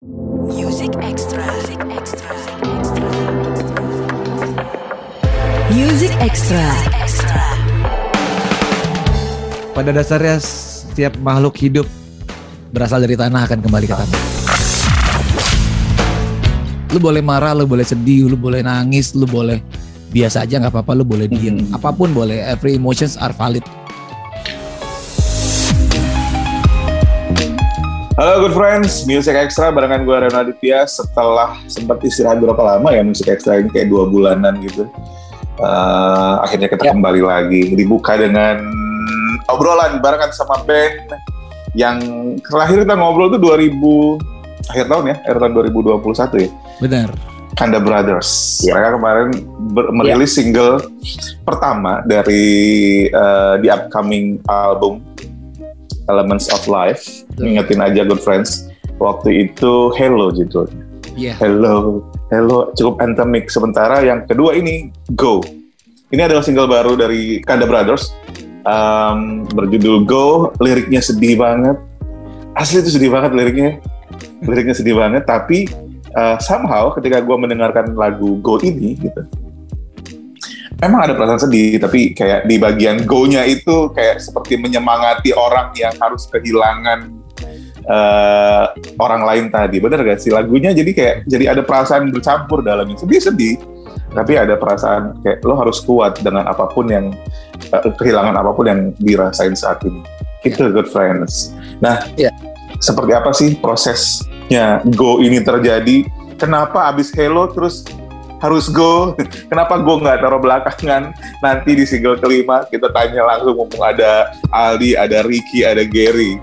Music Extra. Music Extra. Music Extra. Pada dasarnya setiap makhluk hidup berasal dari tanah akan kembali ke tanah. Lu boleh marah, lu boleh sedih, lu boleh nangis, lu boleh biasa aja nggak apa-apa, lu boleh diem, Hmm. apa pun boleh. Every emotions are valid. Halo good friends, Music Extra barengan gue Reno Aditya setelah sempat istirahat berapa lama ya Music Extra ini kayak dua bulanan gitu. Eh, akhirnya kita Ya. kembali lagi dibuka dengan obrolan barengan sama band yang terakhir kita ngobrol tuh 2000 akhir tahun ya, akhir tahun 2021 ya. Benar. Kanda Brothers. Ya. Mereka kemarin ber- merilis single pertama dari eh, the upcoming album Elements of Life. Ingetin aja good friends. Waktu itu Hello judulnya. Iya. Hello, Hello cukup anthemic. Sementara yang kedua ini Go. Ini adalah single baru dari Kanda Brothers. Um, berjudul Go, liriknya sedih banget. Asli itu sedih banget liriknya. Liriknya sedih banget, tapi uh, somehow ketika gue mendengarkan lagu Go ini gitu, emang ada perasaan sedih, tapi kayak di bagian Go-nya itu kayak seperti menyemangati orang yang harus kehilangan uh, orang lain tadi. Bener gak sih lagunya? Jadi kayak jadi ada perasaan bercampur dalamnya. Sedih-sedih, tapi ada perasaan kayak lo harus kuat dengan apa pun yang uh, kehilangan apa pun yang dirasain saat ini. Itu good friends. Nah, Ya. seperti apa sih prosesnya Go ini terjadi? Kenapa abis Hello terus harus go. Kenapa go nggak taruh belakangan? Nanti di single kelima kita tanya langsung mumpung ada Aldi, ada Ricky, ada Gary.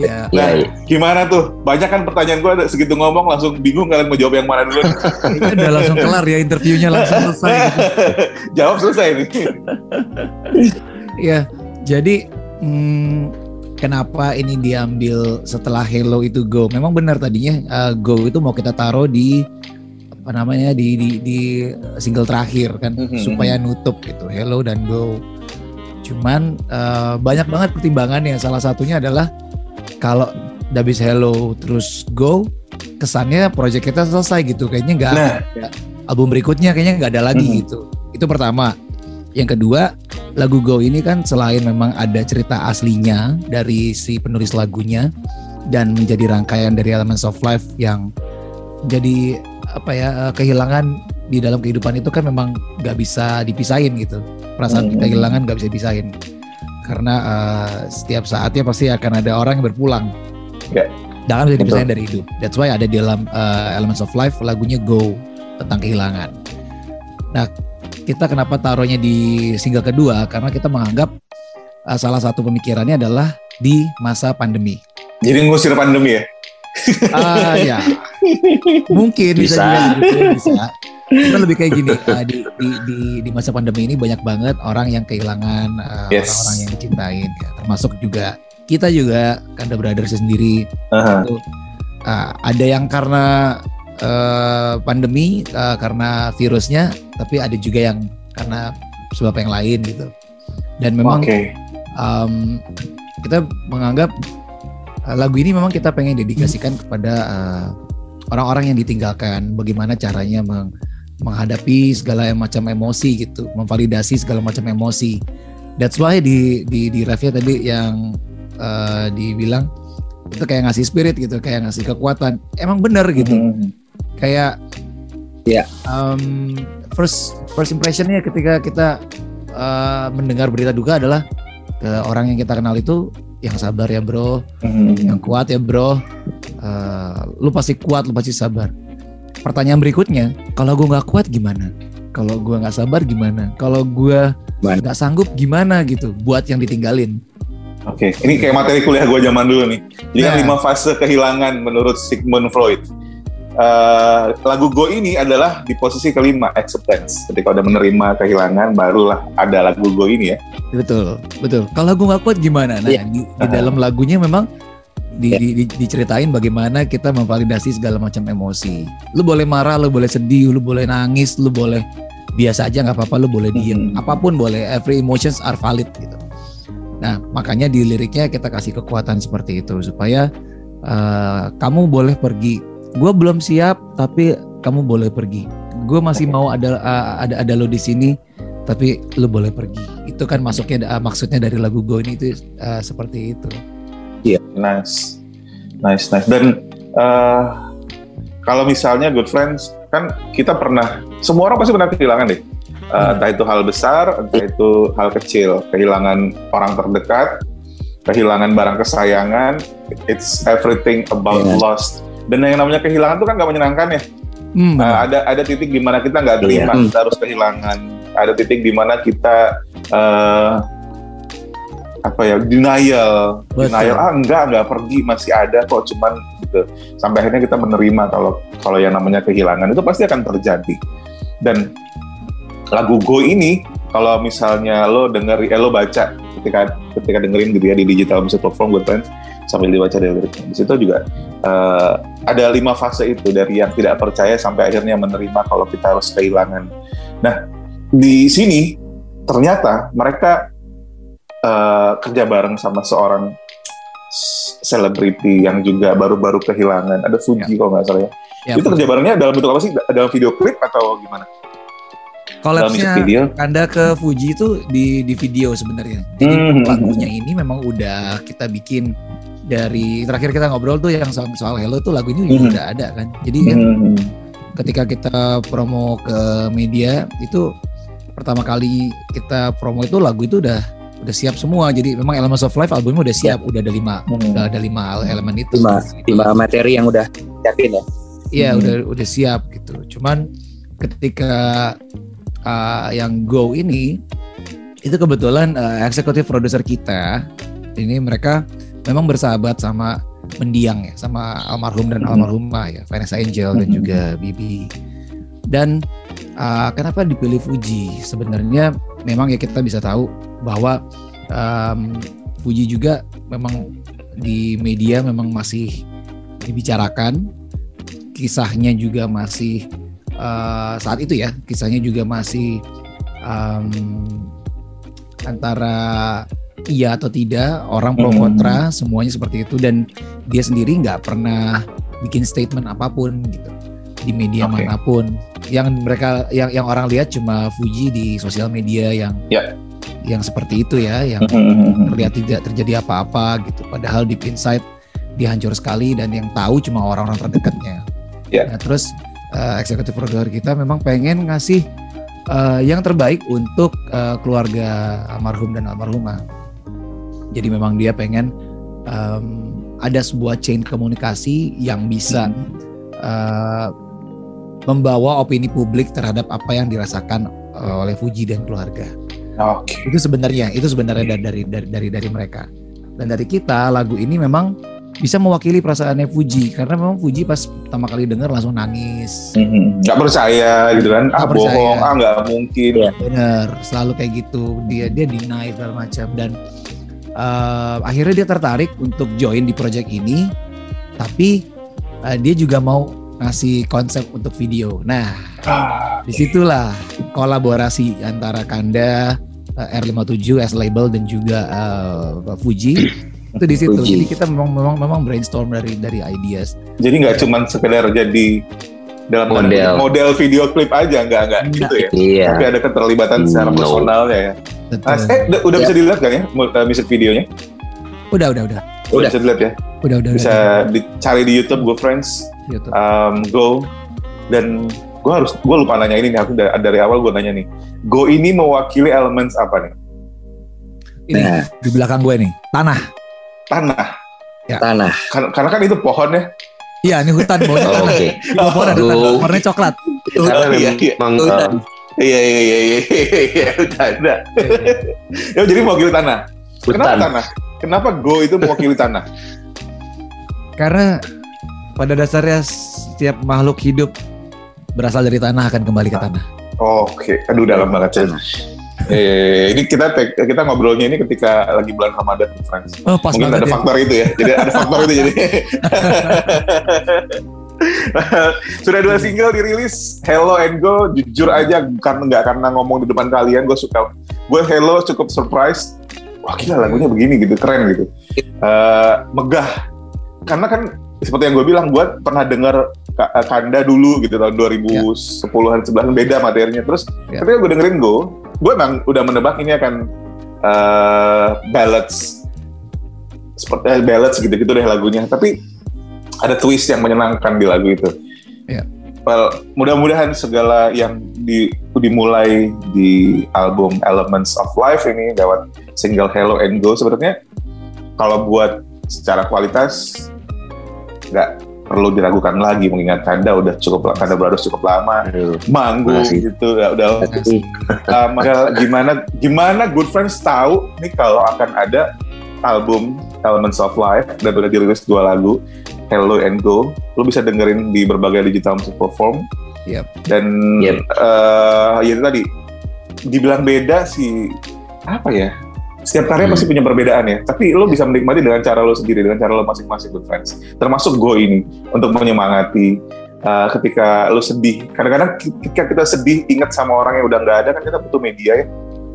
Ya. Nah, Iya, iya. gimana tuh? Banyak kan pertanyaan gue ada segitu ngomong langsung bingung kalian mau jawab yang mana dulu. Kayaknya udah langsung kelar ya interviewnya langsung selesai. gitu. jawab selesai nih. Ya, jadi hmm, kenapa ini diambil setelah Hello itu Go? Memang benar tadinya uh, Go itu mau kita taruh di apa namanya di di, di single terakhir kan Mhm. supaya nutup gitu Hello dan Go. Cuman uh, banyak banget pertimbangannya. Salah satunya adalah kalau habis Hello terus Go kesannya project kita selesai gitu kayaknya nggak Nah. ada album berikutnya kayaknya nggak ada lagi Mhm. gitu itu pertama yang kedua lagu Go ini kan selain memang ada cerita aslinya dari si penulis lagunya dan menjadi rangkaian dari Elements of Life yang jadi apa ya eh, kehilangan di dalam kehidupan itu kan memang nggak bisa dipisahin gitu perasaan Hmm. kehilangan nggak bisa dipisahin karena eh, setiap saatnya pasti akan ada orang yang berpulang Ya. jangan bisa Betul. dipisahin dari hidup that's why ada di dalam eh, Elements of Life lagunya Go tentang kehilangan nah kita kenapa taruhnya di single kedua karena kita menganggap eh, salah satu pemikirannya adalah di masa pandemi Jadi ngusir pandemi ya? Ah ya, mungkin bisa, Bisa. juga gitu, bisa. Kita lebih kayak gini ah, di, di di di masa pandemi ini banyak banget orang yang kehilangan Yes. orang-orang yang dicintain, ya. termasuk juga kita juga Kanda Brothers sendiri. Aha. Itu, ah, ada yang karena eh, pandemi, ah, karena virusnya, tapi ada juga yang karena sebab yang lain gitu. Dan memang Oke. um, kita menganggap uh, lagu ini memang kita pengen dedikasikan kepada uh, orang-orang yang ditinggalkan bagaimana caranya meng- menghadapi segala macam emosi gitu memvalidasi segala macam emosi that's why di di di refnya tadi yang uh, dibilang itu kayak ngasih spirit gitu kayak ngasih kekuatan emang bener gitu Mhm. kayak Ya. um, first first impressionnya ketika kita uh, mendengar berita duka adalah ke orang yang kita kenal itu yang sabar ya bro, Mhm. yang kuat ya bro, Uh, lu pasti kuat, lu pasti sabar. Pertanyaan berikutnya, kalau gue nggak kuat gimana? Kalau gue nggak sabar gimana? Kalau gue nggak sanggup gimana gitu? Buat yang ditinggalin. Oke, ini kayak materi kuliah gue zaman dulu nih. Jadi kan Nah. lima fase kehilangan menurut Sigmund Freud. Eh, lagu Go ini adalah di posisi kelima, acceptance. Ketika udah menerima kehilangan, barulah ada lagu Go ini ya. Betul, betul. Kalau gue nggak kuat gimana? Nah, Iya. di, di dalam lagunya memang di, di- di- diceritain bagaimana kita memvalidasi segala macam emosi. Lu boleh marah, lu boleh sedih, lu boleh nangis, lu boleh biasa aja nggak apa-apa, lu boleh diem, Mhm. apa pun boleh. Every emotions are valid gitu. Nah, makanya di liriknya kita kasih kekuatan seperti itu supaya eh, kamu boleh pergi. Gue belum siap, tapi kamu boleh pergi. Gue masih mau ada eh, ada ada lo di sini, tapi lo boleh pergi. Itu kan masuknya eh, maksudnya dari lagu Go ini itu eh, seperti itu. Nice, nice, nice. Dan eh, kalau misalnya Good Friends, kan kita pernah, semua orang pasti pernah kehilangan deh. Eh, Hmm. Entah itu hal besar, entah itu hal kecil. Kehilangan orang terdekat, kehilangan barang kesayangan, it's everything about Iya. lost. Dan yang namanya kehilangan itu kan gak menyenangkan ya. Hmm, Uh, ada ada titik di mana kita nggak terima Iya. kita harus kehilangan ada titik di mana kita uh, apa ya denial Betul. denial ah enggak enggak pergi masih ada kok cuman gitu sampai akhirnya kita menerima kalau kalau yang namanya kehilangan itu pasti akan terjadi dan lagu Go ini kalau misalnya lo denger eh, lo baca ketika ketika dengerin gitu ya di digital music platform Good Friends sambil dibaca dari liriknya di situ juga eh, ada lima fase itu dari yang tidak percaya sampai akhirnya menerima kalau kita harus kehilangan. Nah di sini ternyata mereka eh, kerja bareng sama seorang selebriti yang juga baru-baru kehilangan. Ada Fuji kalau nggak salah ya. Ya, itu kerja barengnya dalam bentuk apa sih? Dalam video klip atau gimana? Collapse-nya video? Kanda ke Fuji itu di di video sebenarnya. Jadi Hmm. lagunya ini memang udah kita bikin dari terakhir kita ngobrol tuh yang soal, soal Hello tuh lagu ini Hmm. udah ada kan. Jadi kan Hmm. ketika kita promo ke media itu pertama kali kita promo itu lagu itu udah udah siap semua. Jadi memang Elements of Life albumnya udah siap, udah ada lima Hmm. udah ada lima elemen itu. Lima. lima materi yang udah siapin ya. Iya Hmm. udah udah siap gitu. Cuman ketika uh, yang Go ini itu kebetulan uh, eksekutif produser kita ini mereka memang bersahabat sama mendiang ya sama almarhum dan almarhumah ya Vanessa Angel dan juga Bibi. Dan uh, kenapa dipilih Fuji? Sebenarnya memang ya kita bisa tahu bahwa um, Fuji juga memang di media memang masih dibicarakan kisahnya juga masih eh, saat itu ya kisahnya juga masih em, antara iya atau tidak orang pro Hmm. kontra semuanya seperti itu dan dia sendiri nggak pernah bikin statement apa pun gitu di media Oke. mana pun yang mereka yang yang orang lihat cuma Fuji di sosial media yang Ya. yang seperti itu ya yang Hmm. terlihat tidak terjadi apa-apa gitu. Padahal deep inside dia hancur sekali dan yang tahu cuma orang-orang terdekatnya. Ya. Nah, terus eh, eksekutif produser kita memang pengen ngasih eh, yang terbaik untuk eh, keluarga almarhum dan almarhumah. Jadi memang dia pengen em, ada sebuah chain komunikasi yang bisa eh, membawa opini publik terhadap apa yang dirasakan eh, oleh Fuji dan keluarga Oke. itu sebenarnya itu sebenarnya da- dari dari dari dari mereka dan dari kita lagu ini memang bisa mewakili perasaannya Fuji karena memang Fuji pas pertama kali dengar langsung nangis Hmm. Nggak percaya gitu kan? Ah Nggak percaya. bohong, ah nggak mungkin. Iya. bener selalu kayak gitu dia dia deny segala macam dan eh, akhirnya dia tertarik untuk join di project ini tapi eh, dia juga mau ngasih konsep untuk video nah Ah, di situlah kolaborasi antara Kanda eh, R57 S label dan juga eh, Fuji itu di situ. Jadi kita memang memang memang brainstorm dari dari ideas. Jadi nggak cuma sekedar jadi dalam Model. model video klip aja, nggak nggak gitu ya. Iya. Tapi ada keterlibatan secara No. personalnya ya. Betul. Nah, eh, udah, udah Ya. bisa dilihat kan ya mu- eh, music videonya? Udah udah udah Udah Udah. bisa dilihat ya. udah udah. Bisa udah. dicari di YouTube Go Friends, YouTube. um, Go. Dan gue harus, gue lupa nanya ini nih, aku dari, dari awal gue nanya nih. Go ini mewakili elements apa nih? Ini Nah, di belakang gue nih tanah. Tanah. tanah. Karena, karena kan itu pohon ya. Iya ini hutan Oh, tanah. Oke. Di bawah pohon ada. Warnanya coklat. Karena Oh, iya, iya. memang Hutan. uh, Iya, iya, iya, iya, iya, iya, udah ada. Ya, jadi mewakili tanah. Kenapa hutan. tanah? Kenapa Go itu mewakili tanah? Karena pada dasarnya setiap makhluk hidup berasal dari tanah akan kembali ke tanah. Oke, aduh dalam banget ya. Eh, ini kita kita ngobrolnya ini ketika lagi bulan Ramadan, friends. Oh pas Mungkin ada ya. faktor itu ya. Jadi ada faktor itu jadi. Sudah dua single dirilis, Hello and Go. Jujur aja karena nggak karena ngomong di depan kalian, gue suka. Gue Hello cukup surprise. Wah gila lagunya begini gitu, keren gitu. Eh, megah, karena kan seperti yang gue bilang, gue pernah dengar Ka- Kanda dulu gitu tahun 2010-an 11 beda materinya. Terus Ya. ketika gue dengerin Go, gue emang udah menebak ini akan eh ballads seperti eh, ballads gitu-gitu deh lagunya. Tapi ada twist yang menyenangkan di lagu itu. Ya. Well, mudah-mudahan segala yang di, dimulai di album Elements of Life ini lewat single Hello and Go sebenarnya kalau buat secara kualitas nggak perlu diragukan lagi mengingat Kanda udah cukup Kanda Brothers cukup lama Aduh, manggung gitu ya udah uh, maka gimana gimana Good Friends tahu nih kalau akan ada album Elements of Life dan udah dirilis dua lagu Hello and Go lu bisa dengerin di berbagai digital music platform Yep. dan Yep. eh, ya itu tadi dibilang beda sih apa ya setiap karya Hmm. pasti punya perbedaan ya tapi lo bisa menikmati dengan cara lo sendiri dengan cara lo masing-masing Good Friends termasuk Go ini untuk menyemangati uh, ketika lo sedih kadang-kadang ketika kita sedih ingat sama orang yang udah nggak ada kan kita butuh media ya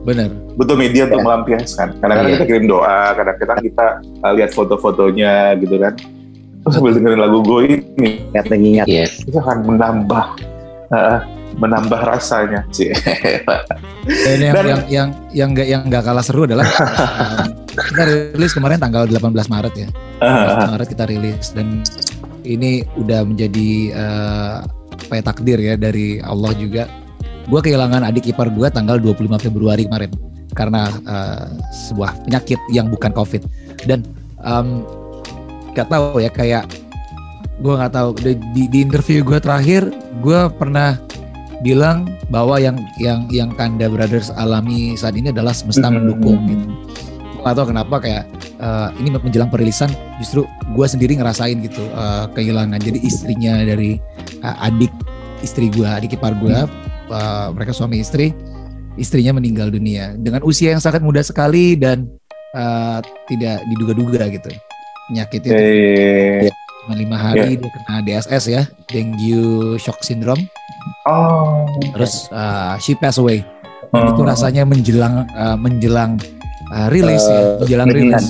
Bener. butuh media untuk Ya. melampiaskan. Kadang-kadang Iya. kita kirim doa, kadang-kadang kita uh, lihat foto-fotonya gitu kan. Terus sambil dengerin lagu gue ini, ingat mengingat. Iya. Yes. itu akan menambah uh, menambah rasanya sih. Dan yang Dan- yang yang yang nggak yang nggak kalah seru adalah um, kita rilis kemarin tanggal 18 Maret ya. 18 Maret kita rilis dan ini udah menjadi eh, apa ya, takdir ya dari Allah juga. Gue kehilangan adik ipar gue tanggal 25 Februari kemarin karena eh, sebuah penyakit yang bukan COVID dan em, nggak tahu ya kayak gue nggak tahu di, di- di interview gue terakhir gue pernah bilang bahwa yang yang yang Kanda Brothers alami saat ini adalah semesta Hmm. mendukung gitu. Nggak tahu kenapa kayak eh, ini menjelang perilisan justru gue sendiri ngerasain gitu eh, kehilangan. Jadi istrinya dari eh, adik istri gue, adik ipar gue, eh, mereka suami istri, istrinya meninggal dunia dengan usia yang sangat muda sekali dan eh, tidak diduga-duga gitu penyakitnya itu Eh, cuma lima hari dia kena DSS ya, dengue shock syndrome. oh, Terus uh, she passed away. Dan Oh. itu rasanya menjelang uh, menjelang uh, rilis ya, Eh, menjelang menjelang. rilis.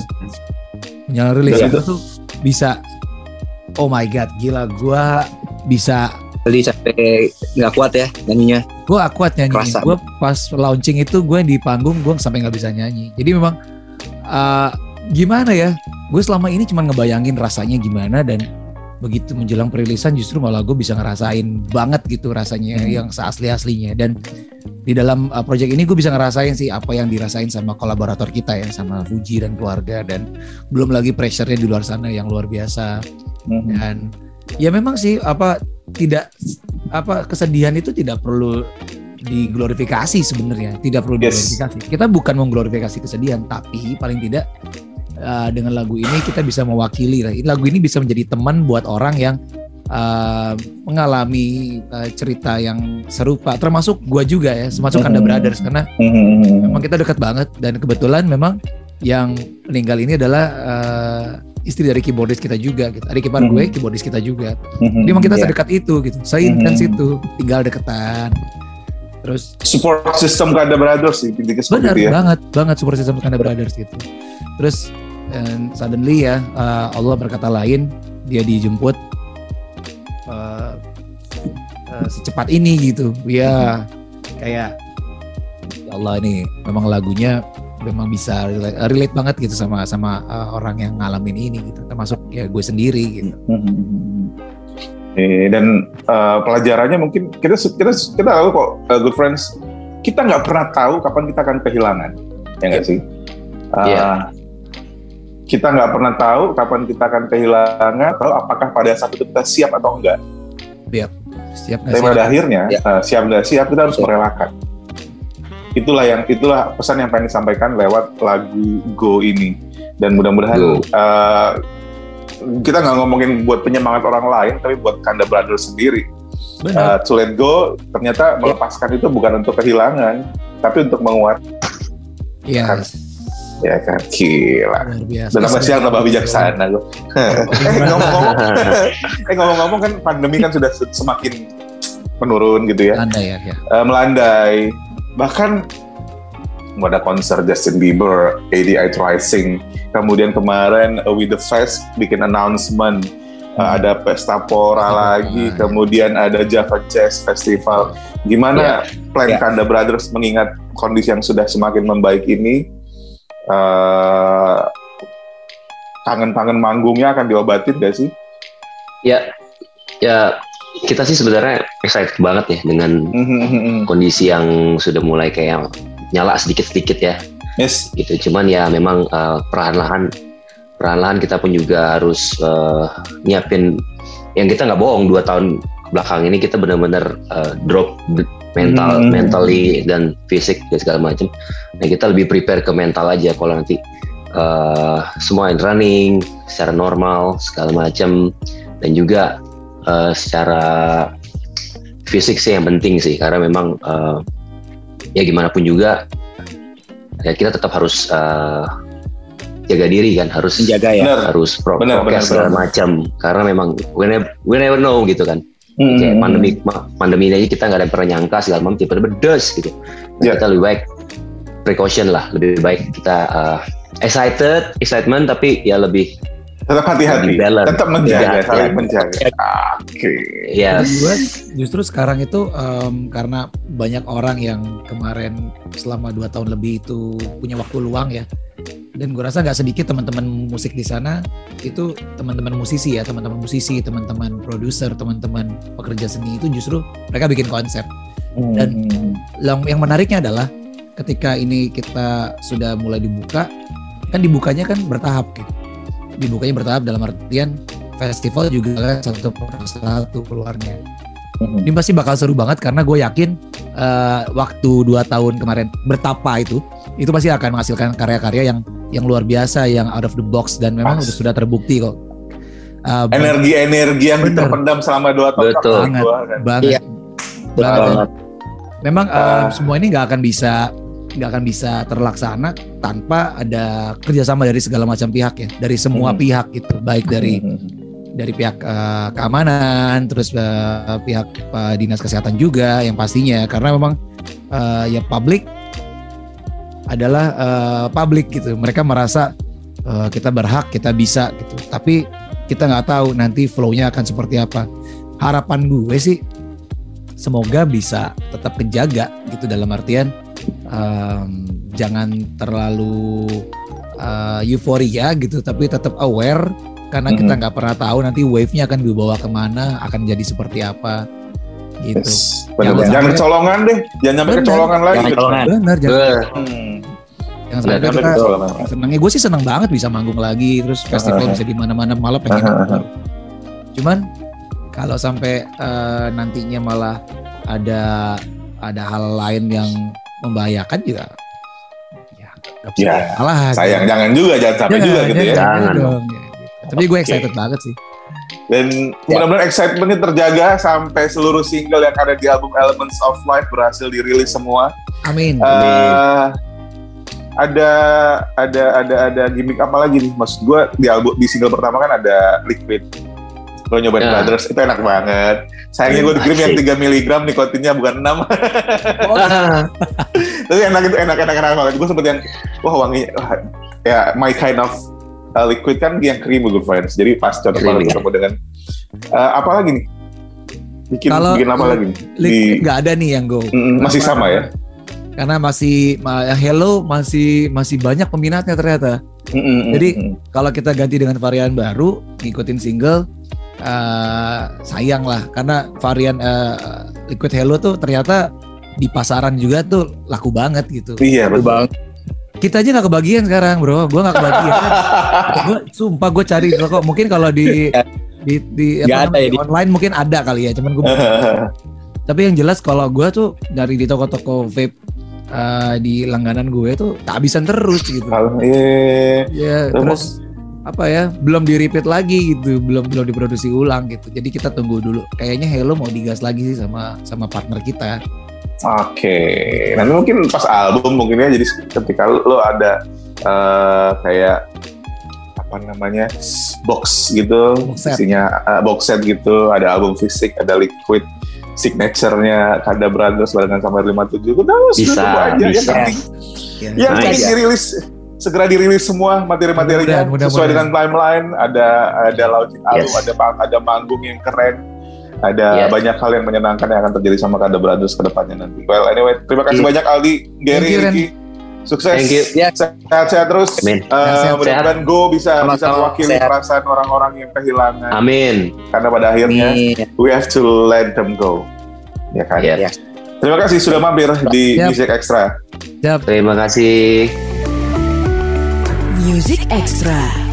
Menjelang rilis itu tuh bisa oh my god, gila gua bisa Jadi sampai nggak kuat ya nyanyinya. gua kuat nyanyi. Gua pas launching itu gue di panggung gue sampai nggak bisa nyanyi. Jadi memang uh, gimana ya? Gue selama ini cuma ngebayangin rasanya gimana dan begitu menjelang perilisan justru malah gue bisa ngerasain banget gitu rasanya Hmm. yang seasli aslinya dan di dalam uh, project ini gue bisa ngerasain sih apa yang dirasain sama kolaborator kita ya sama Fuji dan keluarga dan belum lagi pressure-nya di luar sana yang luar biasa Mhm. dan ya memang sih apa tidak apa kesedihan itu tidak perlu diglorifikasi sebenarnya tidak perlu Yes. diglorifikasi kita bukan mengglorifikasi kesedihan tapi paling tidak uh, dengan lagu ini kita bisa mewakili lah lagu ini bisa menjadi teman buat orang yang uh, mengalami uh, cerita yang serupa termasuk gua juga ya termasuk Kanda Mhm. Brothers karena Mhm. memang kita dekat banget dan kebetulan memang yang meninggal ini adalah uh, istri dari keyboardis kita juga gitu. Adik ipar gue keyboardis kita juga. Jadi memang kita Ya. sedekat itu gitu. Seintens Mhm. itu, tinggal deketan. Terus support system Kanda Brothers sih benar ya. banget banget super system Kanda Brothers gitu. Terus and suddenly ya uh, Allah berkata lain dia dijemput uh, uh, secepat ini gitu. Ya kayak ya Allah ini memang lagunya memang bisa relate, relate banget gitu sama sama uh, orang yang ngalamin ini gitu. Termasuk ya gue sendiri gitu. Eh, dan eh, pelajarannya mungkin kita kita kita tahu kok eh, good friends kita nggak pernah tahu kapan kita akan kehilangan ya nggak sih Eh, Iya. Kita nggak pernah tahu kapan kita akan kehilangan atau apakah pada saat itu kita siap atau enggak Siap nggak tapi sih? pada akhirnya Ya. eh, siap nggak siap kita harus Ya. merelakan itulah yang itulah pesan yang pengen disampaikan lewat lagu Go ini dan mudah-mudahan eh, kita nggak ngomongin buat penyemangat orang lain tapi buat Kanda Brothers sendiri Benar. uh, to let go ternyata melepaskan itu bukan untuk kehilangan tapi untuk menguat Iya. Ya kan gila dan tambah siang tambah bijaksana gue eh ngomong-ngomong eh ngomong-ngomong kan pandemi kan sudah se- semakin menurun gitu ya Anda ya, ya. Eh, melandai bahkan ada konser Justin Bieber, ADI Rising, kemudian kemarin uh, With The Fest bikin announcement, uh, ada Pesta Pora lagi, Pora. kemudian ada Java Jazz Festival. Gimana plan Ya. Kanda Brothers mengingat kondisi yang sudah semakin membaik ini? Uh, kangen-kangen manggungnya akan diobatin gak sih? Ya, ya kita sih sebenarnya excited banget ya dengan kondisi yang sudah mulai kayak nyala sedikit-sedikit ya yes. gitu. Cuman ya memang eh, perlahan-lahan perlahan-lahan kita pun juga harus eh, nyiapin yang kita nggak bohong dua tahun belakang ini kita benar-benar eh, drop mental Hmm. mentally dan fisik dan segala macam. Nah kita lebih prepare ke mental aja kalau nanti eh, semua running secara normal segala macam dan juga eh, secara fisik sih yang penting sih. Karena memang eh, ya gimana pun juga ya kita tetap harus eh, jaga diri kan. Harus menjaga ya. Harus pro Benar, benar, prokes segala macam karena memang we never, we never know gitu kan kayak Hmm. pandemi ma- pandemi ini aja kita nggak ada yang pernah nyangka segala macam tiba-tiba des gitu nah, Ya. kita lebih baik precaution lah lebih baik kita uh, excited excitement tapi ya lebih Tetap hati-hati, tetap menjaga, Iya, saling menjaga. Oke. ya Dan gue justru sekarang itu em, karena banyak orang yang kemarin selama dua tahun lebih itu punya waktu luang ya. Dan gue rasa nggak sedikit teman-teman musik di sana itu teman-teman musisi ya, teman-teman musisi, teman-teman produser, teman-teman pekerja seni itu justru mereka bikin konsep. Dan- Yang, yang menariknya adalah ketika ini kita sudah mulai dibuka, kan dibukanya kan bertahap gitu. Dibukanya bertahap dalam artian festival juga kan satu persatu keluarnya ini pasti bakal seru banget karena gue yakin eh, waktu dua tahun kemarin bertapa itu itu pasti akan menghasilkan karya-karya yang yang luar biasa yang out of the box dan memang Pas. udah sudah terbukti kok Eh, energi-energi yang Bener. terpendam selama dua tahun Betul. Banget. kan. banget Iya. banget. banget. memang Ah. semua ini nggak akan bisa nggak akan bisa terlaksana tanpa ada kerjasama dari segala macam pihak ya dari semua Hmm. pihak gitu baik dari Hmm. dari pihak eh, keamanan, terus eh, pihak eh, dinas kesehatan juga yang pastinya karena memang eh, ya publik adalah eh, publik gitu. Mereka merasa eh, kita berhak, kita bisa gitu. Tapi kita nggak tahu nanti flow-nya akan seperti apa. Harapan gue sih semoga bisa tetap kejaga gitu dalam artian em, jangan terlalu eh, euforia gitu, tapi tetap aware karena kita Mhm. nggak pernah tahu nanti wave-nya akan dibawa ke mana, akan jadi seperti apa gitu. Yes. Jangan Bener, bener. Jangan sampai- kecolongan deh, jangan sampai Bener. kecolongan lagi. Jangan kecolongan. Benar, jangan, Hmm. jangan Benar, sampai Jangan kita senangnya gue sih senang banget bisa manggung lagi terus festival Aha. bisa di mana-mana malah pengen Aha, nonton. cuman kalau sampai eh, nantinya malah ada ada hal lain yang membahayakan juga ya bisa Ya, salah Sayang, jangan juga, jangan sampai juga gitu ya. Jangan. dong, ya, gitu. tapi gue excited banget sih Dan Ya. mudah-mudahan excitementnya terjaga sampai seluruh single yang ada di album Elements of Life berhasil dirilis semua. amin Eh, ada ada ada ada gimmick apa lagi nih? Maksud gue di album di single pertama kan ada Liquid. Lo nyobain Ya. Brothers itu enak banget. Sayangnya gue dikirim yang 3 mg nikotinnya bukan 6. Tapi enak itu enak enak enak banget. Gue sempet yang wah wangi wah, ya my kind of uh, liquid kan yang creamy good friends. Jadi pas cocok banget ya. ketemu dengan uh, apa lagi nih? Bikin Kalau- bikin apa lagi nih? Liquid nggak ada nih yang go Mm, masih sama ya? karena masih ma- Hello masih masih banyak peminatnya ternyata Mm, mm, mm, Jadi, mm. kalau kita ganti dengan varian baru ngikutin single eh, sayang lah karena varian eh, liquid hello tuh ternyata di pasaran juga tuh laku banget gitu iya betul. Bang. Kita aja nggak kebagian sekarang bro gue nggak kebagian gue sumpah gue cari kok mungkin kalau di di di, apa ada ya, di online mungkin ada kali ya cuman gue tapi yang jelas kalau gue tuh dari di toko-toko vape eh, di langganan gue tuh tak habisan terus gitu Kalau- iya. Ya, Terus- terus apa ya? Belum di repeat lagi gitu, belum belum diproduksi ulang gitu. Jadi kita tunggu dulu. Kayaknya Hello mau digas lagi sih sama sama partner kita. Oke, nanti mungkin pas album mungkin ya jadi ketika lo lo ada eh, kayak apa namanya box gitu Box set. isinya eh, box set gitu ada album fisik ada liquid signature-nya Kanda Brothers barengan sama 57 udah Bisa, aja yang bisa. penting Ya. yang Nice. penting dirilis segera dirilis semua materi-materinya Mudah-mudahan, sesuai dengan mudah-mudahan. timeline ada ada launching album Yes. ada ada manggung yang keren ada Yes. banyak hal yang menyenangkan yang akan terjadi sama Kanda Brothers ke depannya nanti well anyway terima kasih Iya. banyak Aldi Gary. Ricky sukses Thank you. Ya. sehat-sehat terus Amin. Eh, Sehat-sehat. mudah-mudahan Go bisa Sama-sama. bisa mewakili Sehat. perasaan orang-orang yang kehilangan Amin. karena pada akhirnya Nih, we have to let them go ya kan Ya. Ya. terima kasih sudah mampir di Yap. Music Extra Siap. Terima kasih. Music Extra.